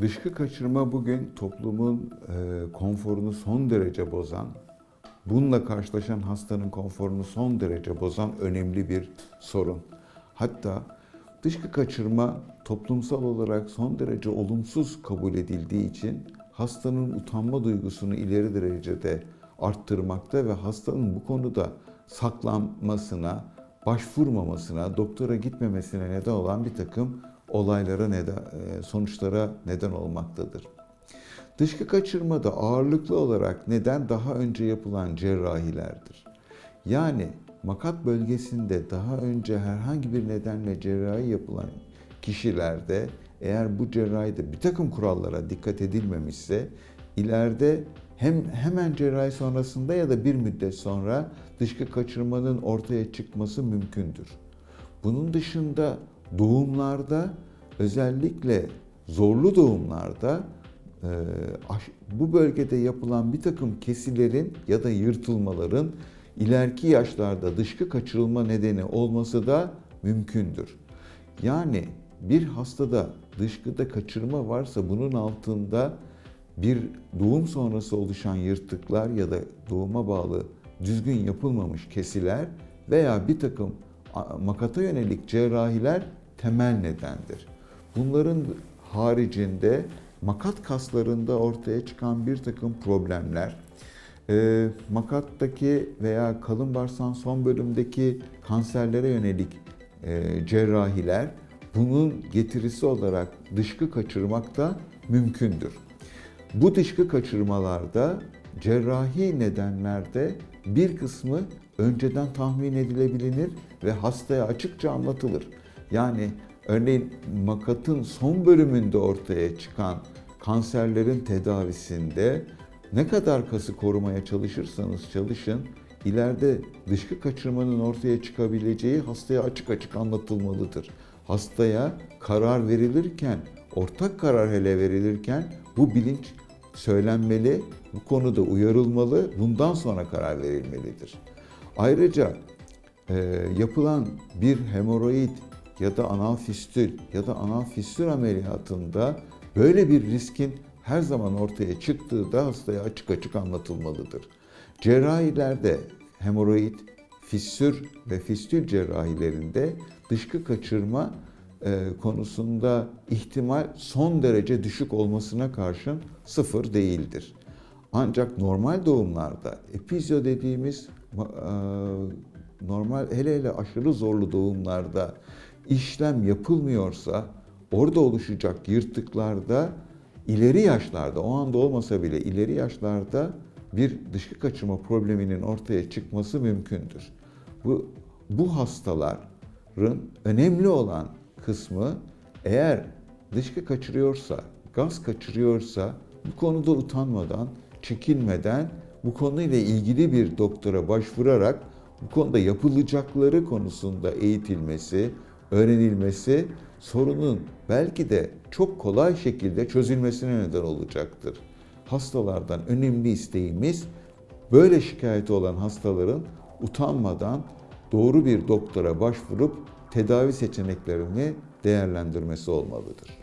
Dışkı kaçırma bugün toplumun e, konforunu son derece bozan, bununla karşılaşan hastanın konforunu son derece bozan önemli bir sorun. Hatta dışkı kaçırma toplumsal olarak son derece olumsuz kabul edildiği için hastanın utanma duygusunu ileri derecede arttırmakta ve hastanın bu konuda saklanmasına, başvurmamasına, doktora gitmemesine neden olan bir takım olaylara neden, e, sonuçlara neden olmaktadır. Dışkı kaçırmada ağırlıklı olarak neden daha önce yapılan cerrahilerdir. Yani makat bölgesinde daha önce herhangi bir nedenle cerrahi yapılan kişilerde eğer bu cerrahide bir takım kurallara dikkat edilmemişse ileride hem hemen cerrahi sonrasında ya da bir müddet sonra dışkı kaçırmanın ortaya çıkması mümkündür. Bunun dışında doğumlarda özellikle zorlu doğumlarda e, bu bölgede yapılan bir takım kesilerin ya da yırtılmaların ileriki yaşlarda dışkı kaçırılma nedeni olması da mümkündür. Yani bir hastada dışkıda kaçırma varsa bunun altında bir doğum sonrası oluşan yırtıklar ya da doğuma bağlı düzgün yapılmamış kesiler veya bir takım makata yönelik cerrahiler temel nedendir. Bunların haricinde makat kaslarında ortaya çıkan bir takım problemler, e, makattaki veya kalın bağırsağın son bölümdeki kanserlere yönelik e, cerrahiler bunun getirisi olarak dışkı kaçırmak da mümkündür. Bu dışkı kaçırmalarda cerrahi nedenlerde bir kısmı önceden tahmin edilebilir ve hastaya açıkça anlatılır. Yani örneğin makatın son bölümünde ortaya çıkan kanserlerin tedavisinde ne kadar kası korumaya çalışırsanız çalışın, ileride dışkı kaçırmanın ortaya çıkabileceği hastaya açık açık anlatılmalıdır. Hastaya karar verilirken, ortak karar hele verilirken bu bilinç söylenmeli, bu konuda uyarılmalı, bundan sonra karar verilmelidir. Ayrıca e, yapılan bir hemoroid ya da anal fistül ya da anal fistül ameliyatında böyle bir riskin her zaman ortaya çıktığı da hastaya açık açık anlatılmalıdır. Cerrahilerde hemoroid, fissür ve fistül cerrahilerinde dışkı kaçırma e, konusunda ihtimal son derece düşük olmasına karşın sıfır değildir. Ancak normal doğumlarda epizyo dediğimiz e, normal hele hele aşırı zorlu doğumlarda işlem yapılmıyorsa orada oluşacak yırtıklarda ileri yaşlarda o anda olmasa bile ileri yaşlarda bir dışkı kaçırma probleminin ortaya çıkması mümkündür. Bu bu hastaların önemli olan kısmı eğer dışkı kaçırıyorsa, gaz kaçırıyorsa bu konuda utanmadan, çekinmeden bu konuyla ilgili bir doktora başvurarak bu konuda yapılacakları konusunda eğitilmesi, öğrenilmesi sorunun belki de çok kolay şekilde çözülmesine neden olacaktır. Hastalardan önemli isteğimiz böyle şikayeti olan hastaların utanmadan doğru bir doktora başvurup tedavi seçeneklerini değerlendirmesi olmalıdır.